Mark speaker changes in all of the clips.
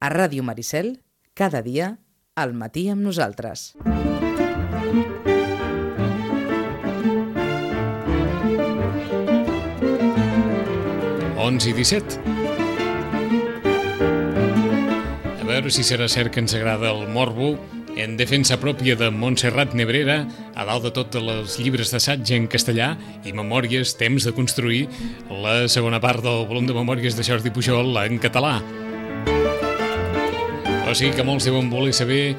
Speaker 1: A Ràdio Maricel, cada dia, al matí amb nosaltres.
Speaker 2: 11 i 17. A veure si serà cert que ens agrada el morbo en defensa pròpia de Montserrat Nebrera, a dalt de tot dels llibres d'assaig en castellà i memòries, temps de construir la segona part del volum de memòries de Jordi Pujol en català. O sigui que molts deuen voler saber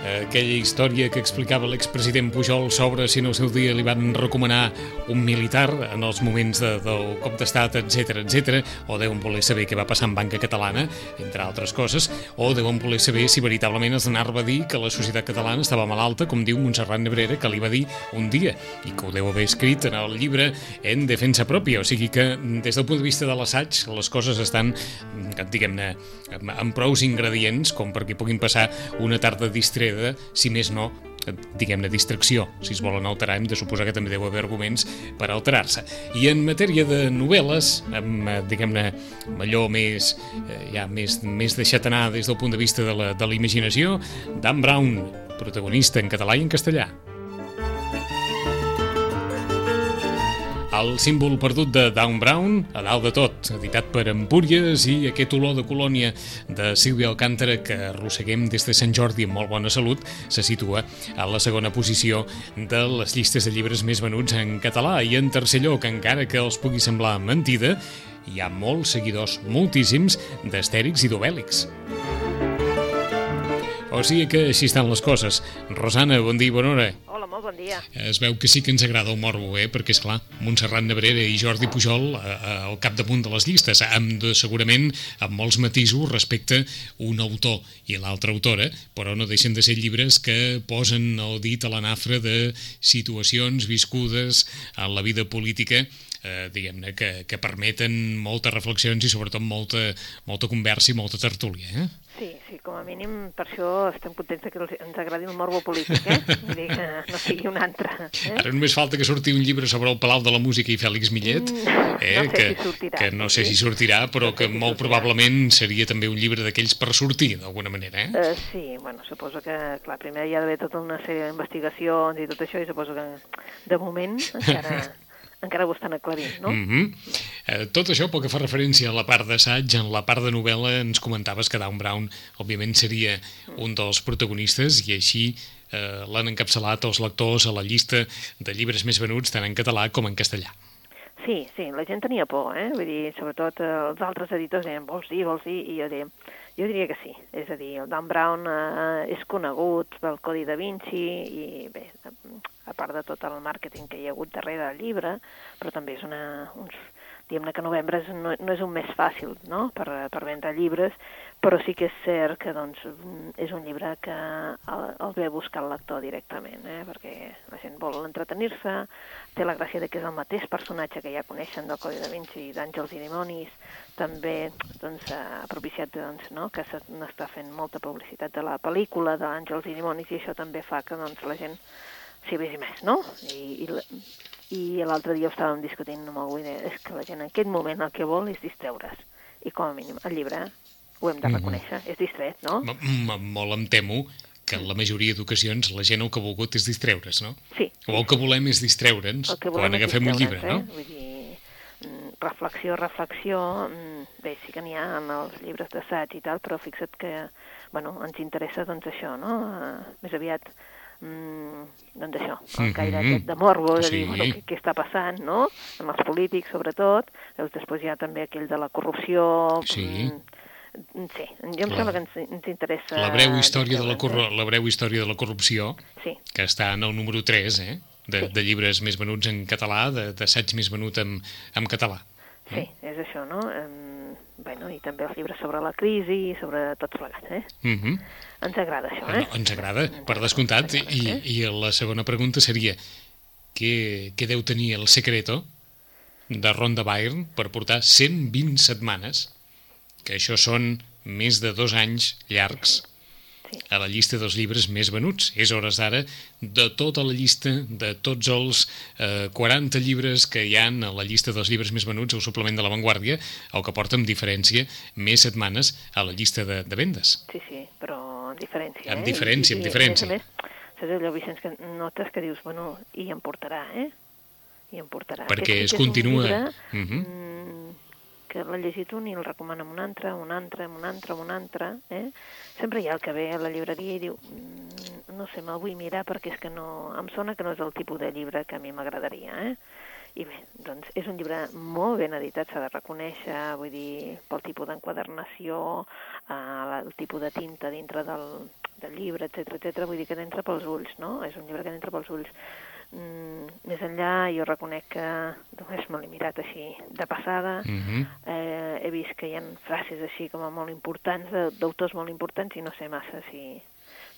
Speaker 2: aquella història que explicava l'expresident Pujol sobre si en el seu dia li van recomanar un militar en els moments de, del cop d'estat, etc etc, o deuen voler saber què va passar en banca catalana, entre altres coses, o deuen voler saber si veritablement es donava a dir que la societat catalana estava malalta, com diu Montserrat Nebrera, que li va dir un dia, i que ho deu haver escrit en el llibre en defensa pròpia, o sigui que des del punt de vista de l'assaig les coses estan, diguem-ne, amb prous ingredients, com perquè puguin passar una tarda freda, si més no, diguem-ne, distracció. Si es volen alterar, hem de suposar que també deu haver arguments per alterar-se. I en matèria de novel·les, amb, eh, diguem-ne, allò més, eh, ja, més, més deixat anar des del punt de vista de la, de la imaginació, Dan Brown, protagonista en català i en castellà. El símbol perdut de Down Brown, a dalt de tot, editat per Empúries i aquest olor de colònia de Sílvia Alcántara que arrosseguem des de Sant Jordi amb molt bona salut, se situa a la segona posició de les llistes de llibres més venuts en català i en tercer lloc, encara que els pugui semblar mentida, hi ha molts seguidors, moltíssims, d'Astèrix i d'Obèlix. O sigui que així estan les coses. Rosana, bon dia i bona hora
Speaker 3: bon dia.
Speaker 2: Es veu que sí que ens agrada el morbo, eh? perquè, és clar, Montserrat Nebrera i Jordi Pujol eh, eh, al capdamunt de les llistes, amb, segurament amb molts matisos respecte un autor i l'altra autora, però no deixen de ser llibres que posen el dit a la nafra de situacions viscudes en la vida política eh, diguem-ne, que, que permeten moltes reflexions i sobretot molta, molta conversa i molta tertúlia. Eh?
Speaker 3: Sí, sí, com a mínim per això estem contents que ens agradi el morbo polític, eh? Vull dir que no sigui un altre. Eh?
Speaker 2: Ara només falta que surti un llibre sobre el Palau de la Música i Fèlix Millet,
Speaker 3: mm, eh? no sé
Speaker 2: que,
Speaker 3: si sortirà,
Speaker 2: que no sé si sortirà, però no que si molt sortirà. probablement seria també un llibre d'aquells per sortir, d'alguna manera, eh?
Speaker 3: Uh, sí, bueno, suposo que, clar, primer hi ha d'haver tota una sèrie d'investigacions i tot això, i suposo que de moment encara encara ho estan aclarint, no? Mm
Speaker 2: -hmm. eh, tot això, pel que fa referència a la part d'assaig, en la part de novel·la ens comentaves que Dan Brown, òbviament, seria un dels protagonistes i així eh, l'han encapçalat els lectors a la llista de llibres més venuts tant en català com en castellà.
Speaker 3: Sí, sí, la gent tenia por, eh? Vull dir, sobretot eh, els altres editors deien, vols dir, vols dir, i jo deia, jo diria que sí. És a dir, el Dan Brown eh, és conegut pel Codi da Vinci i bé, a part de tot el màrqueting que hi ha hagut darrere del llibre, però també és una, uns, diguem-ne que novembre no, no és un mes fàcil no? per, per vendre llibres, però sí que és cert que doncs, és un llibre que el, el ve a buscar el lector directament, eh? perquè la gent vol entretenir-se, té la gràcia de que és el mateix personatge que ja coneixen del Codi da Vinci, d'Àngels i Dimonis, també doncs, ha propiciat doncs, no? que s'està fent molta publicitat de la pel·lícula d'Àngels i Dimonis i això també fa que doncs, la gent si vegi més, no? I, i, i l'altre dia ho estàvem discutint amb algú i deia, és que la gent en aquest moment el que vol és distreure's. I com a mínim el llibre ho hem de mhm. reconèixer, mm -hmm. és distret, no?
Speaker 2: M Molt em temo que en la majoria d'ocasions la gent el que ha volgut és distreure's, no?
Speaker 3: Sí.
Speaker 2: O el que volem és distreure'ns quan agafem un llibre, eh? no?
Speaker 3: Vull dir, mm, reflexió, reflexió, mm, bé, sí que n'hi ha en els llibres d'assaig i tal, però fixa't que, bueno, ens interessa doncs això, no? Uh, més aviat mm, doncs això, el caire mm -hmm. aquest de morbo, de sí. dir, bueno, què, què està passant, no?, amb els polítics, sobretot, Llavors, després hi ha també aquell de la corrupció...
Speaker 2: Sí.
Speaker 3: Mm, sí, jo em la, sembla que ens, ens interessa...
Speaker 2: La breu, història de la, corru la breu història de la corrupció,
Speaker 3: sí.
Speaker 2: que està en el número 3, eh?, de,
Speaker 3: sí.
Speaker 2: de llibres més venuts en català, d'assaig més venut en, en català.
Speaker 3: Sí, és això, no? Um, bueno, i també els llibres sobre la crisi, sobre tots plegats, eh?
Speaker 2: Mm -hmm.
Speaker 3: Ens agrada això, eh?
Speaker 2: No, ens agrada, per descomptat. I, eh? I la segona pregunta seria què, què deu tenir el secreto de Ronda Byrne per portar 120 setmanes, que això són més de dos anys llargs,
Speaker 3: Sí.
Speaker 2: a la llista dels llibres més venuts. És hores d'ara de tota la llista, de tots els eh, 40 llibres que hi han a la llista dels llibres més venuts al suplement de La Vanguardia, el que porta amb diferència més setmanes a la llista de, de vendes.
Speaker 3: Sí, sí, però amb diferència,
Speaker 2: Amb
Speaker 3: eh?
Speaker 2: diferència, amb diferència.
Speaker 3: A més, a més, saps allò, Vicenç, que notes que dius, bueno, i em portarà, eh? I em portarà.
Speaker 2: Perquè
Speaker 3: Aquest
Speaker 2: es
Speaker 3: sí
Speaker 2: continua...
Speaker 3: llibre,
Speaker 2: Mhm.
Speaker 3: mm, que l'ha llegit un i el recomana un altre, un altre, un altre, un altre, eh? Sempre hi ha el que ve a la llibreria i diu, mm, no sé, me'l vull mirar perquè és que no... Em sona que no és el tipus de llibre que a mi m'agradaria, eh? I bé, doncs és un llibre molt ben editat, s'ha de reconèixer, vull dir, pel tipus d'enquadernació, eh, el tipus de tinta dintre del, del llibre, etc etc. vull dir que entra pels ulls, no? És un llibre que entra pels ulls. Mm, més enllà, jo reconec que només me l'he mirat així de passada,
Speaker 2: Mhm.
Speaker 3: eh, he vist que hi ha frases així com a molt importants, d'autors molt importants, i no sé massa si...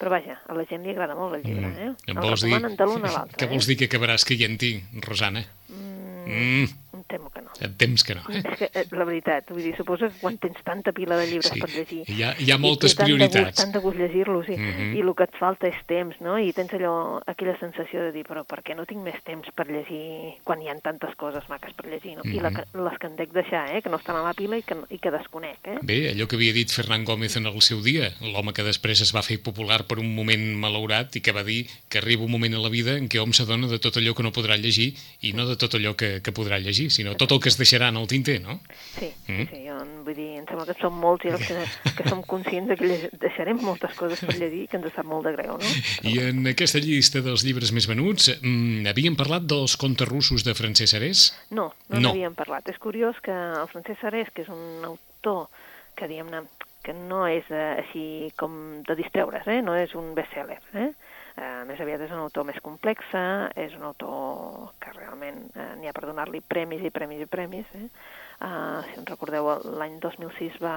Speaker 3: Però vaja, a la gent li agrada molt el llibre, eh?
Speaker 2: Em
Speaker 3: El
Speaker 2: vols dir...
Speaker 3: recomanen de l'un a l'altre,
Speaker 2: Què vols dir que acabaràs caient hi, Rosana? Mm,
Speaker 3: eh? Em temo que no.
Speaker 2: et temps que no, eh?
Speaker 3: És que, eh, la veritat, vull dir, suposo que quan tens tanta pila de llibres
Speaker 2: Sí,
Speaker 3: per llegir...
Speaker 2: hi ha- hi ha moltes
Speaker 3: té tant de gust-
Speaker 2: prioritats.
Speaker 3: Gust llegir-los, i,
Speaker 2: Mhm.
Speaker 3: i el que et falta és temps, no? I tens allò, aquella sensació de dir, però per què no tinc més temps per llegir quan hi ha tantes coses maques per llegir, no? I la,
Speaker 2: Mhm.
Speaker 3: les que em dec deixar, eh? Que no estan a la pila i que, i que desconec, eh?
Speaker 2: Bé, allò que havia dit Fernán Gómez en el seu dia, l'home que després es va fer popular per un moment malaurat i que va dir que arriba un moment a la vida en què hom s'adona de tot allò que no podrà llegir i no de tot allò que, que podrà llegir, sinó tot el que es deixarà en el tinter, no?
Speaker 3: Sí,
Speaker 2: Mm.
Speaker 3: sí, jo vull dir, em sembla que som molts i els que, que som conscients de que deixarem moltes coses per llegir que ens sap molt de greu, no?
Speaker 2: I en aquesta llista dels llibres més venuts mm, havíem parlat dels contes russos de Francesc Arés?
Speaker 3: No, no
Speaker 2: No.
Speaker 3: n'havíem parlat. És curiós que el Francesc Sarés, que és un autor que, diguem-ne, que no és eh, així com de distreure's, eh? no és un best-seller. Eh? Eh, més aviat és un autor més complex, és un autor que realment eh, n'hi ha per donar-li premis i premis i premis. Eh? Uh, si us recordeu, l'any 2006 va,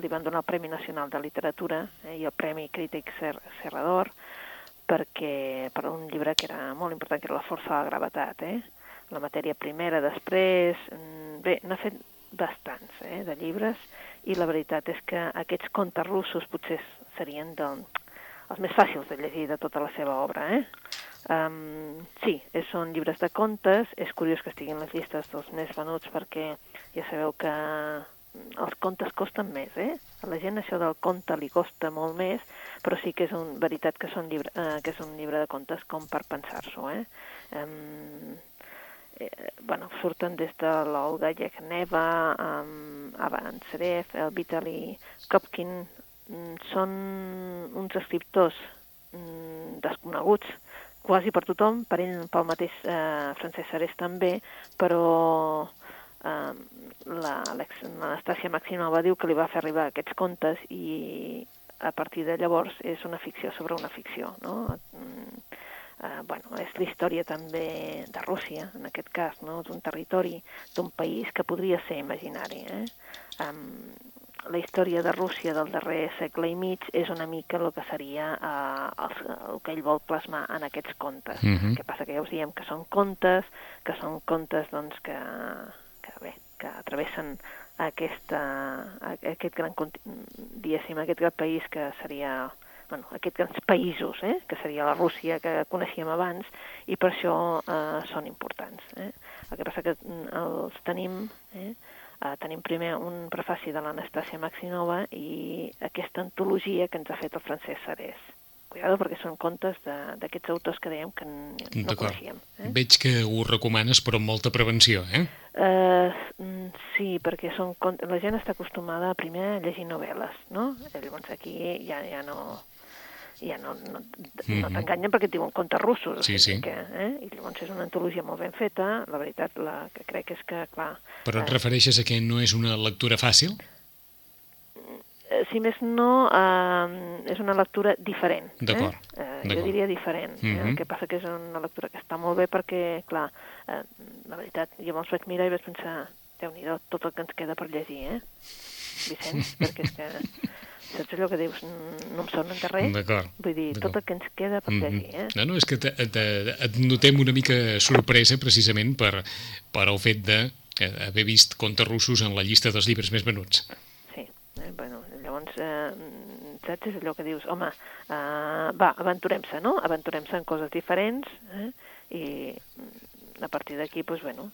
Speaker 3: li van donar el Premi Nacional de Literatura eh, i el Premi Crític Ser Serrador perquè per un llibre que era molt important, que era La força de la gravetat, eh? la matèria primera després... mm, Bé, n'ha fet bastants eh, de llibres i la veritat és que aquests contes russos potser serien de, els més fàcils de llegir de tota la seva obra. Eh? Um, sí, són llibres de contes, és curiós que estiguin les llistes dels més venuts perquè ja sabeu que els contes costen més, eh? A la gent això del conte li costa molt més, però sí que és un, veritat que, són llibre, eh, que és un llibre de contes com per pensar-s'ho, eh? Um, eh, bueno, surten des de l'Olga Yekneva, um, Avan Seref, el Vitali Kopkin, mm, són uns escriptors mm, desconeguts quasi per tothom, per ell, pel mateix eh, Francesc Sarés també, però eh, l'Anastàcia Maximova diu que li va fer arribar aquests contes i a partir de llavors és una ficció sobre una ficció, no? Mm, eh, bueno, és la història també de Rússia, en aquest cas, no? d'un territori, d'un país que podria ser imaginari. Eh? Um, la història de Rússia del darrer segle i mig és una mica el que seria eh, el, el que ell vol plasmar en aquests contes.
Speaker 2: Mhm.
Speaker 3: El que passa que ja us diem que són contes, que són contes doncs, que, que, bé, que travessen aquesta, aquest gran, diguéssim, aquest gran país que seria bueno, aquests grans països, eh? que seria la Rússia que coneixíem abans, i per això eh, són importants. Eh? El que passa que mm, els tenim, eh? Eh, tenim primer un prefaci de l'Anastàcia Maxinova i aquesta antologia que ens ha fet el Francesc Sarés. Cuidado, perquè són contes de- d'aquests autors que dèiem que no coneixíem. Eh?
Speaker 2: Veig que ho recomanes, però amb molta prevenció, eh?
Speaker 3: Uh, sí, perquè són, la gent està acostumada primer a llegir novel·les, no? Llavors aquí ja, ja no ja no, no, no
Speaker 2: Mhm.
Speaker 3: t'enganyen perquè et diuen contes russos.
Speaker 2: Sí, sí.
Speaker 3: Que, eh? I llavors és una antologia molt ben feta. La veritat, la que crec és que, clar...
Speaker 2: Però et
Speaker 3: eh,
Speaker 2: refereixes a que no és una lectura fàcil?
Speaker 3: eh, si més no, eh, és una lectura diferent.
Speaker 2: D'acord,
Speaker 3: Eh? Eh, jo diria diferent. eh?
Speaker 2: Mhm.
Speaker 3: El que passa que és una lectura que està molt bé perquè, clar, eh, la veritat, jo me'ls vaig mirar i vaig pensar, déu nhi tot el que ens queda per llegir, eh? Vicenç, perquè és que saps allò que dius, "Mm, no em sonen de res?
Speaker 2: D'acord.
Speaker 3: Vull dir, tot el que ens queda per llegir, eh?
Speaker 2: No, no, és que te, te, et notem una mica sorpresa precisament per, per el fet de eh, haver vist contes russos en la llista dels llibres més venuts.
Speaker 3: Sí, eh? bueno, llavors llavors, eh, saps, és allò que dius, home, eh, va, aventurem-se, no? Aventurem-se en coses diferents, eh? i mm, a partir d'aquí, doncs, bueno,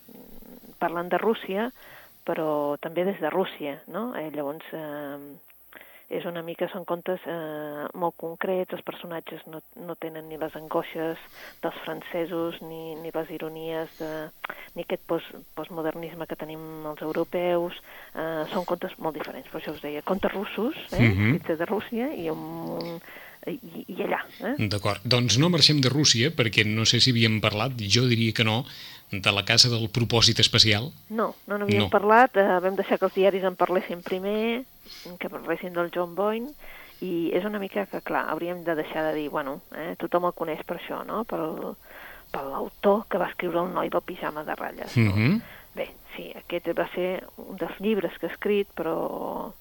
Speaker 3: parlen de Rússia, però també des de Rússia, no? Eh, llavors, eh, és una mica, són contes eh, molt concrets, els personatges no, no tenen ni les angoixes dels francesos, ni, ni les ironies, de, ni aquest post, postmodernisme que tenim els europeus, eh, són contes molt diferents, per això us deia, contes russos, eh, uh
Speaker 2: Mhm.
Speaker 3: -huh. de Rússia, i, un, i, i allà. Eh?
Speaker 2: D'acord, doncs no marxem de Rússia, perquè no sé si havíem parlat, jo diria que no, de la casa del propòsit especial.
Speaker 3: No, no n'havíem
Speaker 2: No.
Speaker 3: parlat, eh, vam deixar que els diaris en parlessin primer, que parlessin del John Boyne, i és una mica que, clar, hauríem de deixar de dir, bueno, eh, tothom el coneix per això, no?, pel, per l'autor que va escriure El noi del pijama de ratlles. No?
Speaker 2: Mhm.
Speaker 3: Bé, sí, aquest va ser un dels llibres que he escrit, però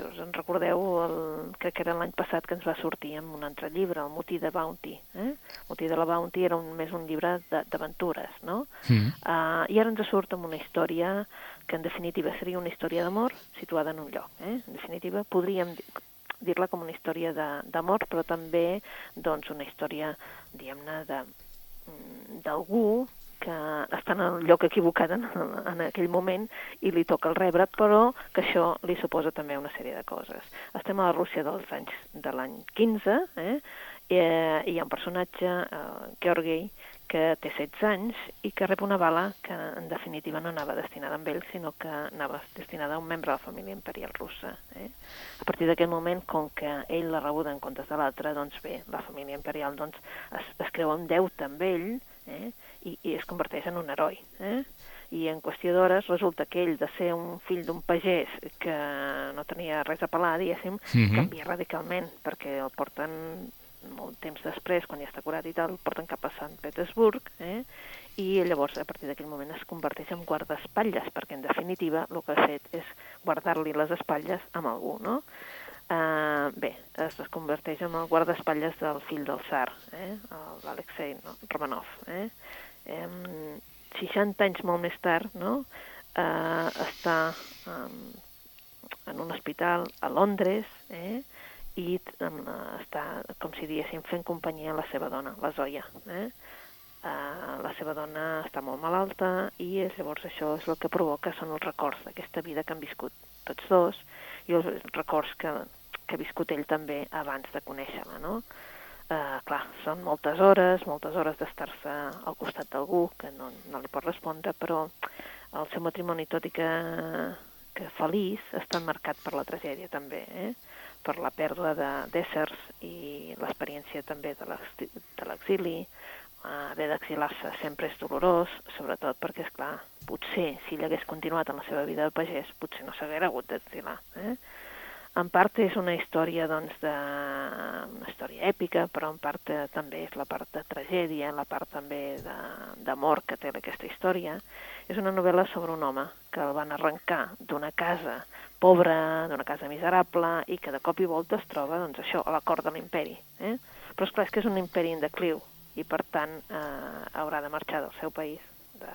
Speaker 3: si us en recordeu, el, crec que era l'any passat que ens va sortir amb un altre llibre, el Motí de Bounty. Eh? El Motí de la Bounty era un, més un llibre d'aventures, no?
Speaker 2: Mm.
Speaker 3: Uh, I ara ens surt amb una història que en definitiva seria una història d'amor situada en un lloc. Eh? En definitiva, podríem di- dir-la com una història d'amor, però també doncs, una història, diguem-ne, mm, d'algú que està en el lloc equivocat en, en aquell moment i li toca el rebre, però que això li suposa també una sèrie de coses. Estem a la Rússia dels anys de l'any 15, eh? I, eh, hi ha un personatge, eh, Georgi, que té 16 anys i que rep una bala que en definitiva no anava destinada a ell, sinó que anava destinada a un membre de la família imperial russa. Eh? A partir d'aquest moment, com que ell l'ha rebuda en comptes de l'altre, doncs bé, la família imperial doncs, es, es creu en deute amb ell eh? I, i es converteix en un heroi. Eh? I en qüestió d'hores resulta que ell, de ser un fill d'un pagès que no tenia res a pelar, diguéssim,
Speaker 2: Mhm.
Speaker 3: canvia radicalment, perquè el porten molt temps després, quan ja està curat i tal, el porten cap a Sant Petersburg, eh? i llavors a partir d'aquell moment es converteix en guardaespatlles, perquè en definitiva el que ha fet és guardar-li les espatlles amb algú, no? Uh, bé, es, es converteix en el guardaespatlles del fill del tsar, eh? l'Alexei no? Romanov. Eh? Um, 60 anys molt més tard, no? Uh, està um, en un hospital a Londres, eh? i um, està, com si diguéssim, fent companyia a la seva dona, la Zoya. Eh? Uh, la seva dona està molt malalta i és, llavors això és el que provoca són els records d'aquesta vida que han viscut tots dos i els records que, que ha viscut ell també abans de conèixer-la, no? Uh, clar, són moltes hores, moltes hores d'estar-se al costat d'algú que no, no li pot respondre, però el seu matrimoni, tot i que, que feliç, està marcat per la tragèdia també, eh? per la pèrdua d'éssers i l'experiència també de l'ex- de l'exili, haver d'exilar-se sempre és dolorós, sobretot perquè, és clar, potser si ell hagués continuat en la seva vida de pagès, potser no s'hagués hagut d'exilar. Eh? En part és una història, doncs, de... una història èpica, però en part eh, també és la part de tragèdia, la part també de- d'amor que té aquesta història. És una novel·la sobre un home que el van arrencar d'una casa pobra, d'una casa miserable, i que de cop i volta es troba, doncs, això, a la cort de l'imperi. Eh? Però és clar, és que és un imperi en decliu, i per tant eh, haurà de marxar del seu país, de,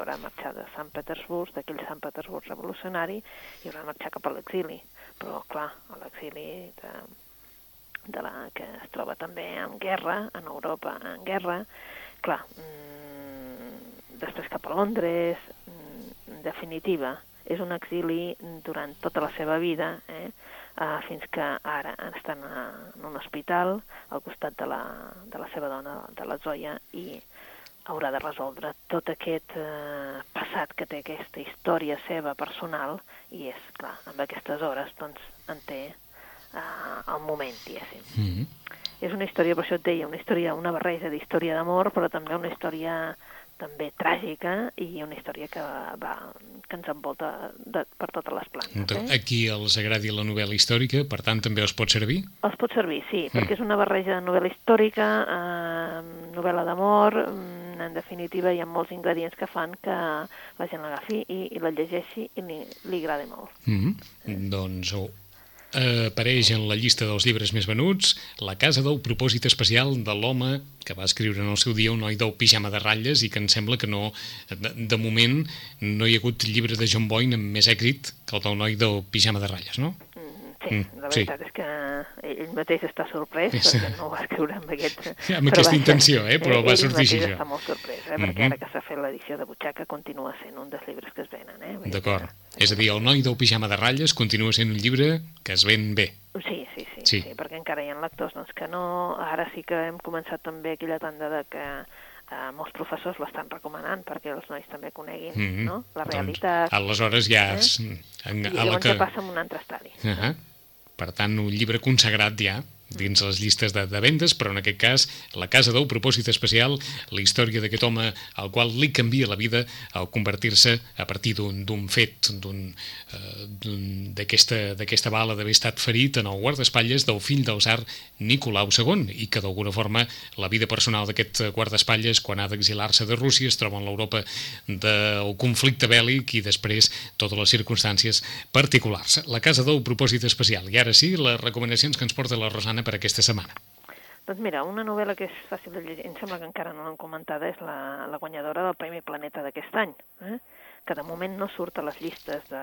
Speaker 3: haurà de marxar de Sant Petersburg, d'aquell Sant Petersburg revolucionari, i haurà de marxar cap a l'exili. Però, clar, a l'exili de, de la, que es troba també en guerra, en Europa en guerra, clar, mm, després cap a Londres, mm, en definitiva, és un exili durant tota la seva vida, eh? Uh, fins que ara estan a, en un hospital al costat de la, de la seva dona, de la Zoya, i haurà de resoldre tot aquest eh, passat que té aquesta història seva personal i és, clar, amb aquestes hores doncs en té eh, el moment, diguéssim.
Speaker 2: Mm -hmm.
Speaker 3: És una història, per això et deia, una història, una barreja d'història d'amor, però també una història també tràgica i una història que va que ens envolta de, per totes les plantes. Eh?
Speaker 2: Aquí els agradi la novel·la històrica, per tant també els pot servir?
Speaker 3: Els pot servir, sí,
Speaker 2: Mm.
Speaker 3: perquè és una barreja de novel·la històrica, eh, novel·la d'amor, en definitiva hi ha molts ingredients que fan que la gent l'agafi i, i la llegeixi i li, li agradi molt.
Speaker 2: Mm -hmm. Doncs oh, apareix en la llista dels llibres més venuts La casa del propòsit especial de l'home que va escriure en el seu dia un noi del pijama de ratlles i que em sembla que no, de, de moment no hi ha hagut llibre de John Boyne amb més èxit que el del noi del pijama de ratlles, no?
Speaker 3: Mm, Sí,
Speaker 2: Mm,
Speaker 3: la
Speaker 2: sí.
Speaker 3: veritat és que ell mateix està sorprès
Speaker 2: Sí.
Speaker 3: perquè no ho va escriure amb, aquest,
Speaker 2: Amb aquesta
Speaker 3: vaja,
Speaker 2: intenció, eh, però va
Speaker 3: ell
Speaker 2: sortir així ja.
Speaker 3: està molt sorprès, eh,
Speaker 2: Mhm.
Speaker 3: perquè ara que s'ha fet l'edició de butxaca continua sent un dels llibres que es venen. Eh?
Speaker 2: D'acord.
Speaker 3: que-
Speaker 2: És a dir, el noi del pijama de ratlles continua sent un llibre que es ven bé.
Speaker 3: Sí, sí, sí,
Speaker 2: Sí.
Speaker 3: sí. sí, perquè encara hi ha lectors doncs, que no... Ara sí que hem començat també aquella tanda de que eh, molts professors l'estan recomanant perquè els nois també coneguin
Speaker 2: Mhm.
Speaker 3: no? la
Speaker 2: Doncs,
Speaker 3: realitat.
Speaker 2: aleshores ja...
Speaker 3: Eh?
Speaker 2: És, en,
Speaker 3: I
Speaker 2: a la
Speaker 3: llavors
Speaker 2: que...
Speaker 3: ja passa en un altre estadi.
Speaker 2: Uh -huh. Per tant, un llibre consagrat ja dins les llistes de, de vendes, però en aquest cas La Casa d'Ou, propòsit especial, la història d'aquest home al qual li canvia la vida al convertir-se a partir d'un fet, eh, d'aquesta bala d'haver estat ferit en el guardaespatlles del fill del tsar Nicolau II i que d'alguna forma la vida personal d'aquest guardaespatlles quan ha d'exilar-se de Rússia es troba en l'Europa del conflicte bèl·lic i després totes les circumstàncies particulars. La Casa d'Ou, propòsit especial. I ara sí, les recomanacions que ens porta la Rosana per aquesta setmana.
Speaker 3: Doncs mira, una novel·la que és fàcil de llegir, em sembla que encara no l'hem comentada, és la, la guanyadora del Premi Planeta d'aquest any, eh? que de moment no surt a les llistes de,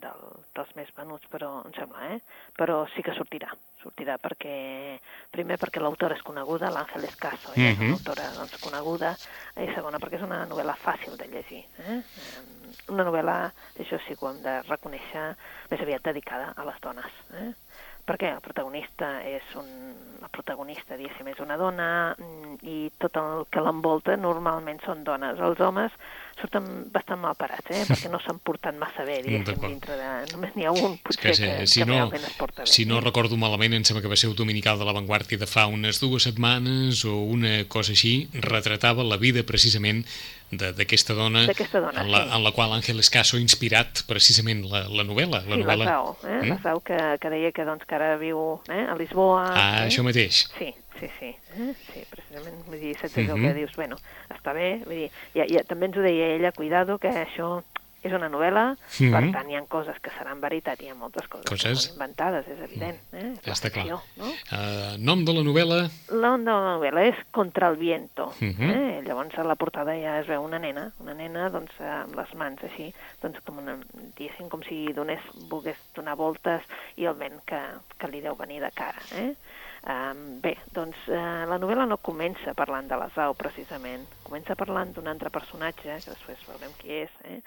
Speaker 3: del, dels més venuts, però em sembla, eh? però sí que sortirà. Sortirà perquè, primer perquè l'autora és coneguda, l'Àngel Escaso, ella és
Speaker 2: Mhm.
Speaker 3: una autora doncs, coneguda, i segona perquè és una novel·la fàcil de llegir. Eh? Eh, Una novel·la, això sí que ho hem de reconèixer, més aviat dedicada a les dones. Eh? Perquè el protagonista és un... La protagonista, diguéssim, és una dona mm, i tot el que l'envolta normalment són dones. Els homes surten bastant mal parats, eh? perquè no s'han portat massa bé, diguéssim,
Speaker 2: D'acord.
Speaker 3: dintre de... Només n'hi ha un,
Speaker 2: És
Speaker 3: potser,
Speaker 2: que,
Speaker 3: que,
Speaker 2: eh, si,
Speaker 3: que
Speaker 2: no,
Speaker 3: realment es porta bé.
Speaker 2: si no recordo malament, em sembla que va ser el dominical de l'avantguàrdia de fa unes dues setmanes o una cosa així, retratava la vida precisament de- d'aquesta dona,
Speaker 3: dona,
Speaker 2: en, la,
Speaker 3: sí.
Speaker 2: en la qual Àngel Escaso ha inspirat precisament la, la novel·la. La
Speaker 3: sí,
Speaker 2: novel·la.
Speaker 3: la Zao, eh?
Speaker 2: Mm?
Speaker 3: La Zao que, que deia que, doncs, que ara viu eh? a Lisboa.
Speaker 2: Ah,
Speaker 3: eh?
Speaker 2: això mateix.
Speaker 3: Sí, sí, sí. Eh? Sí, precisament, vull dir, saps
Speaker 2: Mhm.
Speaker 3: allò que dius, bueno, està bé, vull dir, ja, ja, també ens ho deia ella, cuidado, que això és una novel·la,
Speaker 2: Mhm.
Speaker 3: per tant hi ha coses que seran veritat, hi ha moltes coses,
Speaker 2: Coses-
Speaker 3: que són inventades, és evident, eh? És la
Speaker 2: Està clar.
Speaker 3: No?
Speaker 2: Uh, nom de la novel·la?
Speaker 3: La de la novel·la és Contra el viento.
Speaker 2: Mhm.
Speaker 3: eh? Llavors a la portada ja es veu una nena, una nena doncs, eh, amb les mans així, doncs, com, una, diguéssim, com si donés, volgués donar voltes i el vent que, que li deu venir de cara. Eh? Um, bé, doncs uh, la novel·la no comença parlant de la Zau, precisament. Comença parlant d'un altre personatge, que després veurem qui és, eh?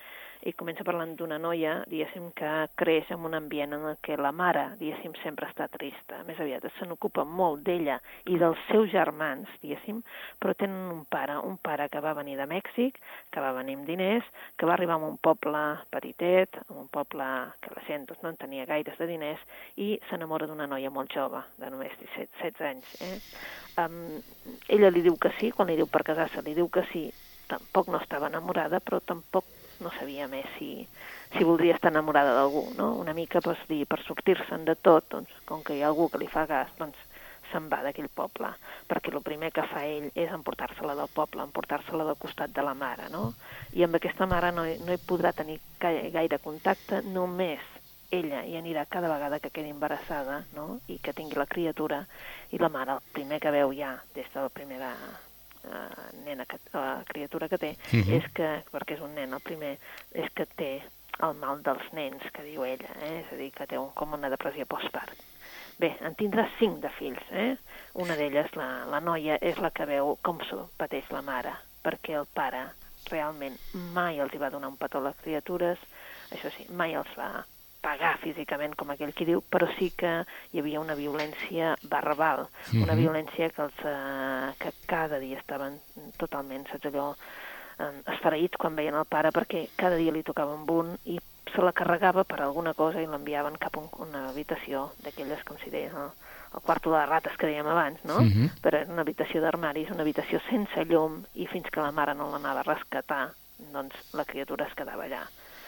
Speaker 3: I comença parlant d'una noia, diguéssim, que creix en un ambient en el que la mare, diguéssim, sempre està trista. Més aviat se n'ocupa molt d'ella i dels seus germans, diguéssim, però tenen un pare, un pare que va venir de Mèxic, que va venir amb diners, que va arribar a un poble petitet, a un poble que la gent doncs, no en tenia gaires de diners, i s'enamora d'una noia molt jove, de només 17, 16 anys. Eh? Um, ella li diu que sí, quan li diu per casar-se, li diu que sí, tampoc no estava enamorada, però tampoc no sabia més si, si voldria estar enamorada d'algú, no? Una mica pues, dir, per sortir-se'n de tot, doncs, com que hi ha algú que li fa gas, doncs se'n va d'aquell poble, perquè el primer que fa ell és emportar-se-la del poble, emportar-se-la del costat de la mare, no? I amb aquesta mare no, no hi podrà tenir gai- gaire contacte, només ella hi anirà cada vegada que quedi embarassada no? i que tingui la criatura i la mare, el primer que veu ja des de la primera eh, nena que, la criatura que té,
Speaker 2: Mhm.
Speaker 3: és que, perquè és un nen el primer, és que té el mal dels nens, que diu ella, eh? és a dir, que té un, com una depressió postpart. Bé, en tindrà cinc de fills, eh? Una d'elles, la, la noia, és la que veu com s'ho pateix la mare, perquè el pare realment mai els hi va donar un petó a les criatures, això sí, mai els va pagar físicament, com aquell qui diu, però sí que hi havia una violència verbal, una
Speaker 2: Mhm.
Speaker 3: violència que, els, eh, que cada dia estaven totalment, saps allò, eh, esfereïts quan veien el pare, perquè cada dia li tocava un i se la carregava per alguna cosa i l'enviaven cap a un, una habitació d'aquelles, com si deien, el, el quarto de les rates que dèiem abans, no?
Speaker 2: Mhm.
Speaker 3: Però era una habitació d'armaris, una habitació sense llum, i fins que la mare no l'anava a rescatar, doncs la criatura es quedava allà.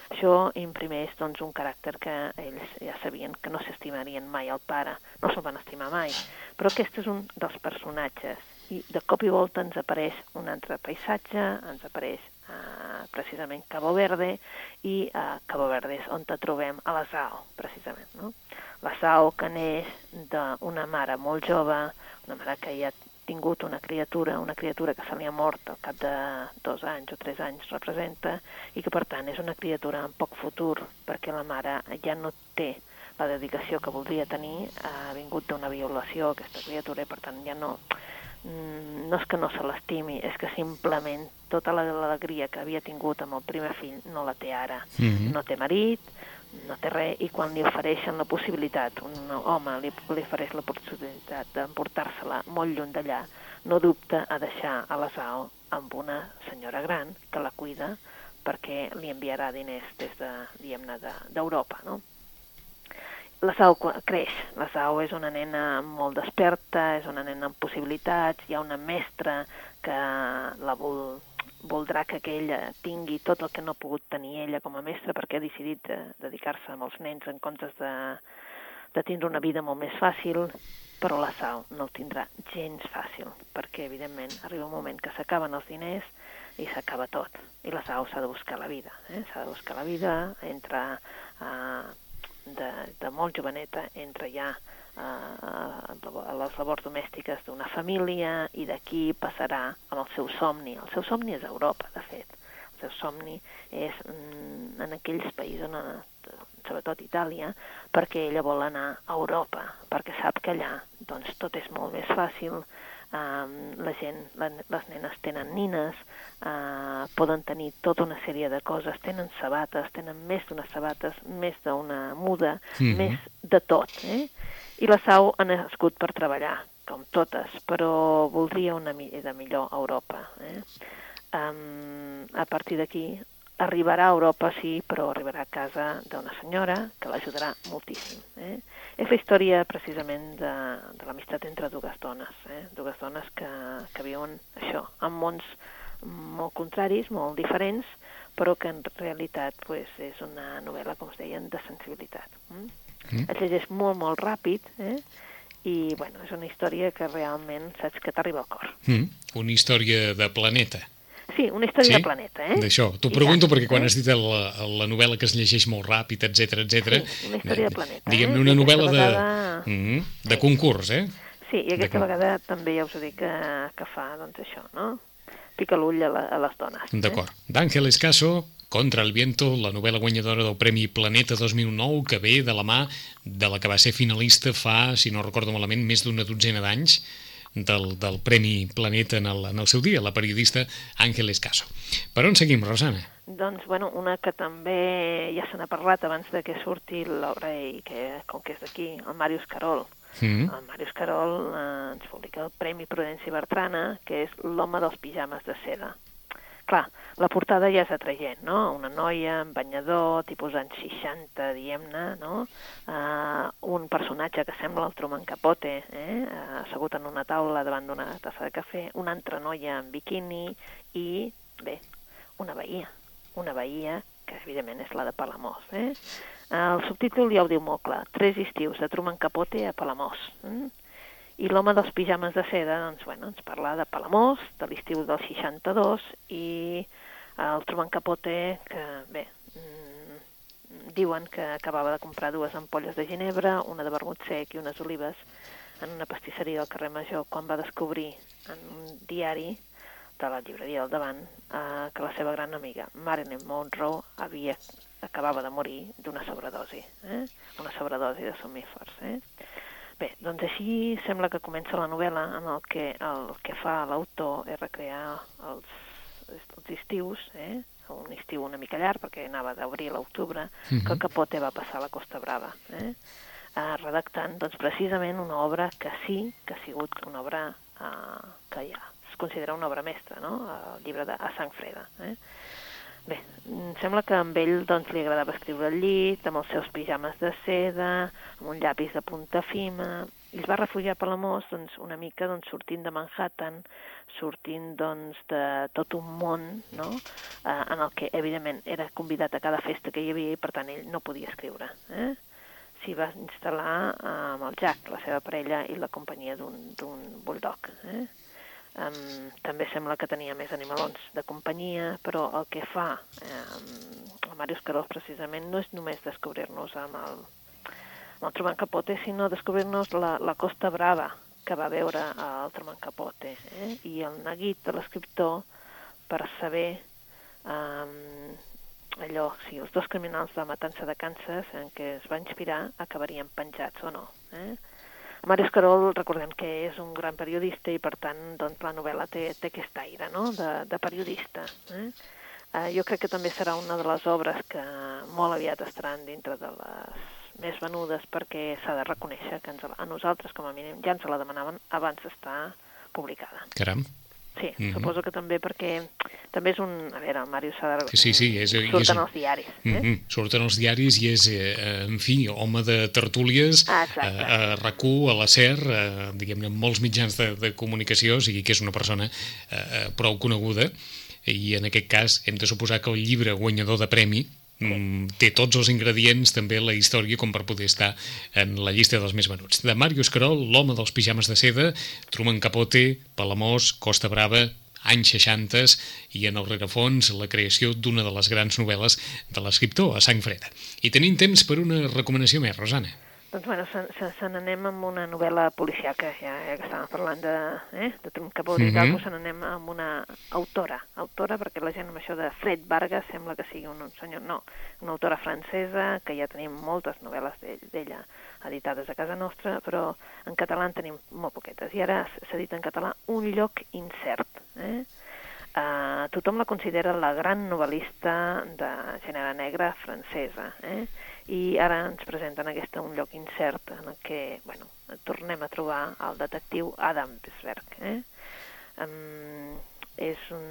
Speaker 3: Això imprimeix doncs, un caràcter que ells ja sabien que no s'estimarien mai al pare, no se'l van estimar mai. Però aquest és un dels personatges i de cop i volta ens apareix un altre paisatge, ens apareix eh, precisament Cabo Verde i a Cabo Verde és on te trobem a la Sao, precisament. No? La Sao que neix d'una mare molt jove, una mare que ja tingut una criatura, una criatura que se li ha mort al cap de dos anys o tres anys representa, i que per tant és una criatura amb poc futur, perquè la mare ja no té la dedicació que voldria tenir ha vingut d'una violació, aquesta criatura, i per tant ja no, mm, no és que no se l'estimi, és que simplement tota l'alegria que havia tingut amb el primer fill no la té ara.
Speaker 2: Mm -hmm.
Speaker 3: No té marit, no té res, i quan li ofereixen la possibilitat, un home li, li ofereix la possibilitat d'emportar-se-la molt lluny d'allà, no dubta a deixar a la SAO amb una senyora gran que la cuida perquè li enviarà diners des de, diguem-ne, d'Europa, de, no? La Sau creix. La Sau és una nena molt desperta, és una nena amb possibilitats, hi ha una mestra que la vol, voldrà que, que ella tingui tot el que no ha pogut tenir ella com a mestra perquè ha decidit de, dedicar-se als nens en comptes de, de tindre una vida molt més fàcil, però la Sau no el tindrà gens fàcil, perquè evidentment arriba un moment que s'acaben els diners i s'acaba tot. I la Sau s'ha de buscar la vida, eh? s'ha de buscar la vida, entra eh, de, de molt joveneta, entra ja eh, a les labors domèstiques d'una família i d'aquí passarà amb el seu somni. El seu somni és Europa, de fet. El seu somni és mm, en aquells països, on, sobretot Itàlia, perquè ella vol anar a Europa, perquè sap que allà doncs, tot és molt més fàcil, um, la gent, la, les nenes tenen nines, uh, poden tenir tota una sèrie de coses, tenen sabates, tenen més d'unes sabates, més d'una muda, mm -hmm. més de tot. Eh? I la Sau ha nascut per treballar, com totes, però voldria una de millor Europa. Eh? Um, a partir d'aquí arribarà a Europa, sí, però arribarà a casa d'una senyora que l'ajudarà moltíssim. Eh? És la història precisament de, de l'amistat entre dues dones, eh? dues dones que, que viuen això, en mons molt contraris, molt diferents, però que en realitat pues, és una novel·la, com es deien, de sensibilitat. Mm? Mm. Es llegeix molt, molt ràpid, eh? i bueno, és una història que realment saps que t'arriba al cor.
Speaker 2: Mm. Una història de planeta.
Speaker 3: Sí, una història sí? de planeta, eh?
Speaker 2: D'això. T'ho pregunto ja, perquè quan eh? has dit la, la novel·la que es llegeix molt ràpid, etc etc.
Speaker 3: Sí, una història de planeta,
Speaker 2: eh? Diguem-ne una novel·la vegada... de, mm -hmm, de sí. concurs, eh?
Speaker 3: Sí, i aquesta de... vegada també ja us ho dic que, que fa, doncs això, no? Pica l'ull a, la, a les dones.
Speaker 2: Eh? D'acord. Eh? D'Àngel Escaso, Contra el viento, la novel·la guanyadora del Premi Planeta 2009, que ve de la mà de la que va ser finalista fa, si no recordo malament, més d'una dotzena d'anys, del, del Premi Planeta en el, en el seu dia, la periodista Àngel Caso. Per on seguim, Rosana?
Speaker 3: Doncs, bueno, una que també ja se n'ha parlat abans de que surti l'obra i que, com que és d'aquí, el Màrius Carol. Mm. El Màrius Carol eh, ens publica el Premi Prudència Bertrana, que és l'home dels pijames de seda. Clar, la portada ja és atraient, no? Una noia amb banyador, tipus anys 60, diguem-ne, no? Uh, un personatge que sembla el Truman Capote, eh? Uh, assegut en una taula davant d'una tassa de cafè, una altra noia en biquini i, bé, una veïa. Una veïa que evidentment és la de Palamós. Eh? El subtítol ja ho diu molt clar, Tres estius de Truman Capote a Palamós. Eh? I l'home dels pijames de seda, doncs, bueno, ens parla de Palamós, de l'estiu del 62, i el Truman Capote, que, bé, mmm, diuen que acabava de comprar dues ampolles de ginebra, una de vermut sec i unes olives, en una pastisseria del carrer Major, quan va descobrir en un diari de la llibreria del davant eh, que la seva gran amiga Marilyn Monroe havia, acabava de morir d'una sobredosi, eh? una sobredosi de somífers. Eh? Bé, doncs així sembla que comença la novel·la en el que el que fa l'autor és recrear els, els estius, eh? un estiu una mica llarg, perquè anava d'abril a octubre, uh -huh. que el Capote va passar a la Costa Brava, eh? eh, redactant doncs, precisament una obra que sí que ha sigut una obra eh, que ja es considera una obra mestra, no? el llibre de A Sang Freda. Eh? Bé, em sembla que amb ell doncs, li agradava escriure al llit, amb els seus pijames de seda, amb un llapis de punta fima, i es va refugiar per l'amor doncs, una mica doncs, sortint de Manhattan, sortint doncs, de tot un món no? eh, en el que, evidentment, era convidat a cada festa que hi havia i, per tant, ell no podia escriure. Eh? S'hi va instal·lar eh, amb el Jack, la seva parella, i la companyia d'un bulldog. Eh? Um, també sembla que tenia més animalons de companyia, però el que fa um, el Màrius Carós precisament no és només descobrir-nos amb el, amb el Truman Capote, sinó descobrir-nos la, la Costa Brava que va veure el Truman Capote eh? i el neguit de l'escriptor per saber um, allò, si els dos criminals de Matança de Kansas en què es va inspirar acabarien penjats o no. Eh? Màrius Carol, recordem que és un gran periodista i, per tant, doncs, la novel·la té, té aquest aire no? de, de periodista. Eh? Eh, jo crec que també serà una de les obres que molt aviat estaran dintre de les més venudes perquè s'ha de reconèixer que ens, a nosaltres, com a mínim, ja ens la demanaven abans d'estar publicada.
Speaker 2: Caram.
Speaker 3: Sí, mm -hmm. suposo que també perquè també és un... A veure, el Màrius s'ha de...
Speaker 2: Sí, sí, és,
Speaker 3: surten
Speaker 2: és,
Speaker 3: els diaris. Eh? Mm -hmm.
Speaker 2: Surten els diaris i és, eh, en fi, home de tertúlies
Speaker 3: ah,
Speaker 2: a, a RAC1, a la SER, eh, diguem-ne, molts mitjans de, de comunicació, o sigui que és una persona eh, prou coneguda, i en aquest cas hem de suposar que el llibre guanyador de premi mm, té tots els ingredients, també la història, com per poder estar en la llista dels més venuts. De Màrius Carol, l'home dels pijames de seda, Truman Capote, Palamós, Costa Brava, anys 60 i en el rerefons la creació d'una de les grans novel·les de l'escriptor, a sang freda. I tenim temps per una recomanació més, Rosana.
Speaker 3: Doncs bueno, se, se, se n'anem amb una novel·la policiaca, ja, ja que estàvem parlant de, eh, de Capó mm -hmm. i tal, se n'anem amb una autora, autora perquè la gent amb això de Fred Vargas sembla que sigui un, un senyor, no, una autora francesa, que ja tenim moltes novel·les d'ella editades a casa nostra, però en català en tenim molt poquetes, i ara s'ha dit en català Un lloc incert, eh? Uh, tothom la considera la gran novel·lista de gènere negre francesa, eh? i ara ens presenten aquesta un lloc incert en que bueno, tornem a trobar el detectiu Adam Bisberg. Eh? Um, és un,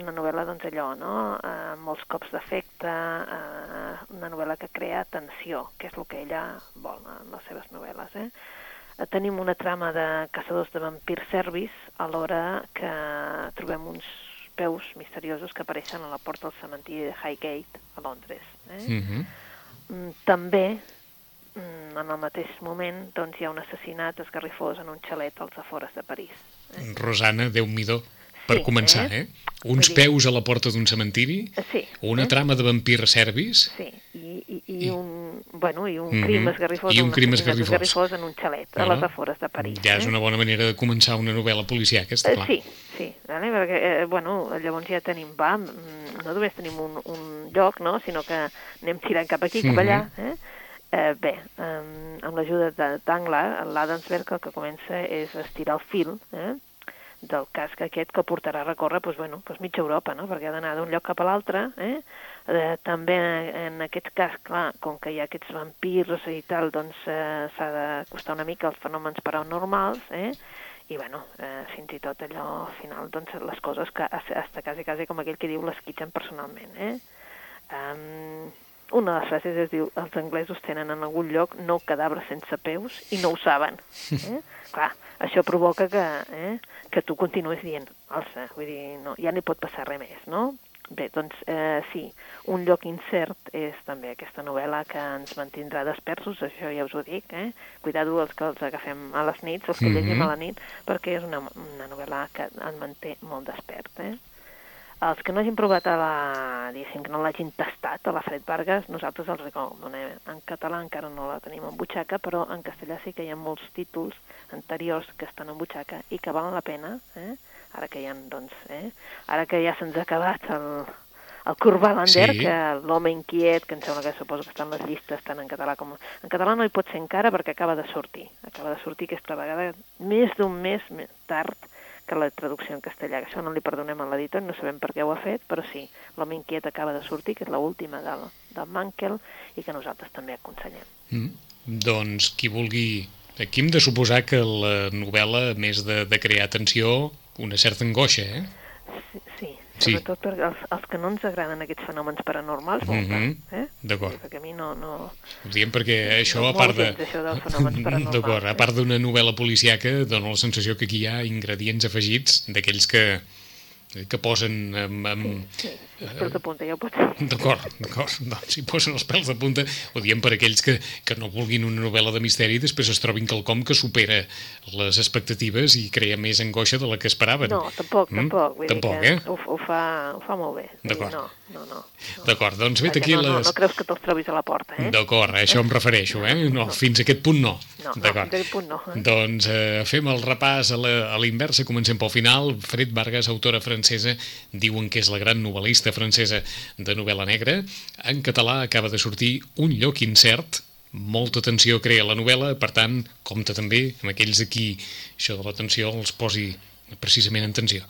Speaker 3: una novel·la, doncs allò, no? Uh, molts cops d'efecte, uh, una novel·la que crea tensió, que és el que ella vol en les seves novel·les. Eh? Uh, tenim una trama de caçadors de vampir servis, alhora que trobem uns peus misteriosos que apareixen a la porta del cementiri de Highgate, a Londres. Eh? Mm -hmm Mm, també mm, en el mateix moment doncs, hi ha un assassinat esgarrifós en un xalet als afores de París.
Speaker 2: Eh? Rosana, déu nhi per sí, començar, eh? eh? Uns dir... peus a la porta d'un cementiri,
Speaker 3: sí,
Speaker 2: una eh? trama de vampirs serbis...
Speaker 3: Sí, i, i, i, I... un, bueno, i un mm -hmm. crim esgarrifós,
Speaker 2: I un crim esgarrifós.
Speaker 3: esgarrifós en un xalet, bueno, a les afores de París.
Speaker 2: Ja és una bona manera de començar una novel·la policial, aquesta, clar.
Speaker 3: Eh, sí, sí, vale? perquè, eh, bueno, llavors ja tenim, va, mm, no només tenim un, un lloc, no?, sinó que anem tirant cap aquí, cap mm -hmm. allà, eh? Eh, bé, eh, amb l'ajuda d'Angla, l'Adamsberg el que comença és estirar el fil, eh? Del casc aquest que portarà a recórrer doncs, bueno, doncs mitja Europa, no? perquè ha d'anar d'un lloc cap a l'altre. Eh? Eh, també en aquest cas, clar, com que hi ha aquests vampirs i tal, doncs eh, s'ha de costar una mica els fenòmens paranormals, eh? i bueno, eh, fins i tot allò al final, doncs les coses que hasta quasi, quasi com aquell que diu les personalment. Eh? Um, una de les frases es diu els anglesos tenen en algun lloc nou cadàvers sense peus i no ho saben. Eh? Clar, això provoca que, eh, que tu continuïs dient, alça, vull dir, no, ja no hi pot passar res més, no? Bé, doncs eh, sí, un lloc incert és també aquesta novel·la que ens mantindrà despersos, això ja us ho dic, eh? Cuidado els que els agafem a les nits, els que mm -hmm. llegim a la nit, perquè és una, una novel·la que ens manté molt despert, eh? Els que no hagin provat a la, diguéssim, que no l'hagin tastat a la Fred Vargas, nosaltres els recomanem. En català encara no la tenim en butxaca, però en castellà sí que hi ha molts títols anteriors que estan en butxaca i que valen la pena, eh? ara que ha, doncs, eh? ara que ja se'ns ha acabat el, el Kurt Wallander, sí. que l'home inquiet, que em sembla que suposo que estan les llistes tant en català com... En català no hi pot ser encara perquè acaba de sortir. Acaba de sortir aquesta vegada més d'un mes tard que la traducció en castellà, que això no li perdonem a l'editor, no sabem per què ho ha fet, però sí, l'home inquiet acaba de sortir, que és l'última del, del Mankel, i que nosaltres també aconsellem.
Speaker 2: Mm. Doncs qui vulgui... Aquí hem de suposar que la novel·la, a més de, de crear tensió, una certa angoixa, eh?
Speaker 3: Sí, sí sobretot per als, als que no ens agraden aquests fenòmens paranormals, mm -hmm. eh?
Speaker 2: D'acord.
Speaker 3: Perquè a mi no... no...
Speaker 2: Ho diem perquè això, no, a part de... D'acord, a part d'una novel·la policiaca, dona la sensació que aquí hi ha ingredients afegits d'aquells que que posen amb... amb
Speaker 3: sí, sí, els pèls de punta, ja ho pots dir.
Speaker 2: D'acord, d'acord. Doncs si posen els pèls de punta, ho diem per aquells que, que no vulguin una novel·la de misteri i després es trobin quelcom que supera les expectatives i crea més angoixa de la que esperaven.
Speaker 3: No, tampoc, mm? tampoc. Vull
Speaker 2: tampoc,
Speaker 3: dir
Speaker 2: que
Speaker 3: eh? Ho, ho, fa, ho fa molt bé.
Speaker 2: D'acord.
Speaker 3: No, no, no.
Speaker 2: no. D'acord, doncs vet aquí
Speaker 3: no,
Speaker 2: les...
Speaker 3: No, no creus que te'ls trobis a la porta, eh?
Speaker 2: D'acord, a això em refereixo, eh? No, no. fins a aquest punt no.
Speaker 3: No, no fins a aquest punt no. Eh?
Speaker 2: Doncs eh, fem el repàs a la, a l'inversa, comencem pel final. Fred Vargas, autora francesa, diuen que és la gran novel·lista revista francesa de novel·la negra. En català acaba de sortir Un lloc incert, molta tensió crea la novel·la, per tant, compta també amb aquells aquí això de la tensió els posi precisament en tensió.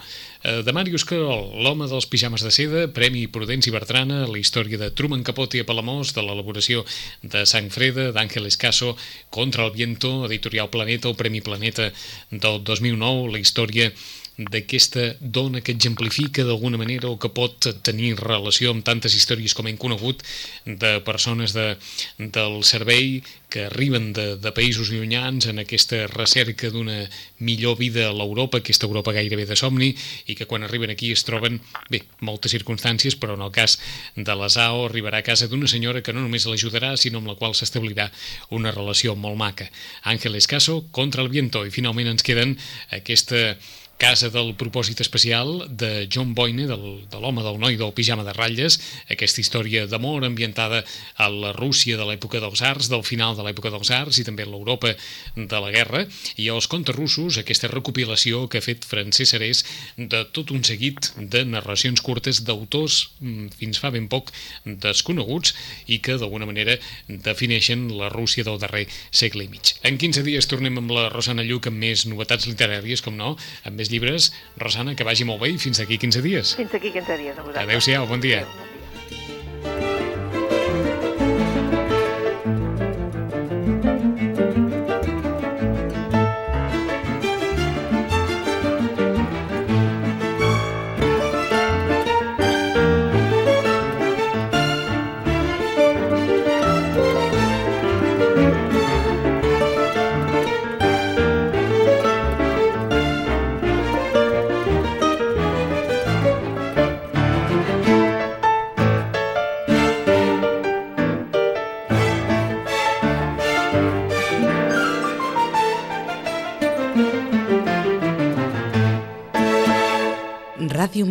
Speaker 2: Eh, de Màrius Carol, l'home dels pijames de seda, Premi Prudenci Bertrana, la història de Truman Capote a Palamós, de l'elaboració de Sang Freda, d'Àngel Escaso, Contra el Viento, Editorial Planeta, el Premi Planeta del 2009, la història d'aquesta dona que exemplifica d'alguna manera o que pot tenir relació amb tantes històries com hem conegut de persones de, del servei que arriben de, de països llunyans en aquesta recerca d'una millor vida a l'Europa, aquesta Europa gairebé de somni, i que quan arriben aquí es troben, bé, moltes circumstàncies, però en el cas de l'Asao arribarà a casa d'una senyora que no només l'ajudarà, sinó amb la qual s'establirà una relació molt maca. Àngel Escaso contra el viento, i finalment ens queden aquesta Casa del propòsit especial de John Boyne, del, de l'home del noi del pijama de ratlles, aquesta història d'amor ambientada a la Rússia de l'època dels arts, del final de l'època dels arts i també a l'Europa de la guerra, i els contes russos, aquesta recopilació que ha fet Francesc Serés de tot un seguit de narracions curtes d'autors mm, fins fa ben poc desconeguts i que d'alguna manera defineixen la Rússia del darrer segle i mig. En 15 dies tornem amb la Rosana Lluc amb més novetats literàries, com no, amb més llibres. Rosana, que vagi molt bé i fins aquí 15 dies.
Speaker 3: Fins aquí 15 dies.
Speaker 2: Adéu-siau, bon dia. Adéu, bon dia.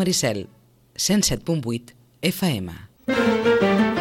Speaker 1: Maricel, 107.8 FM.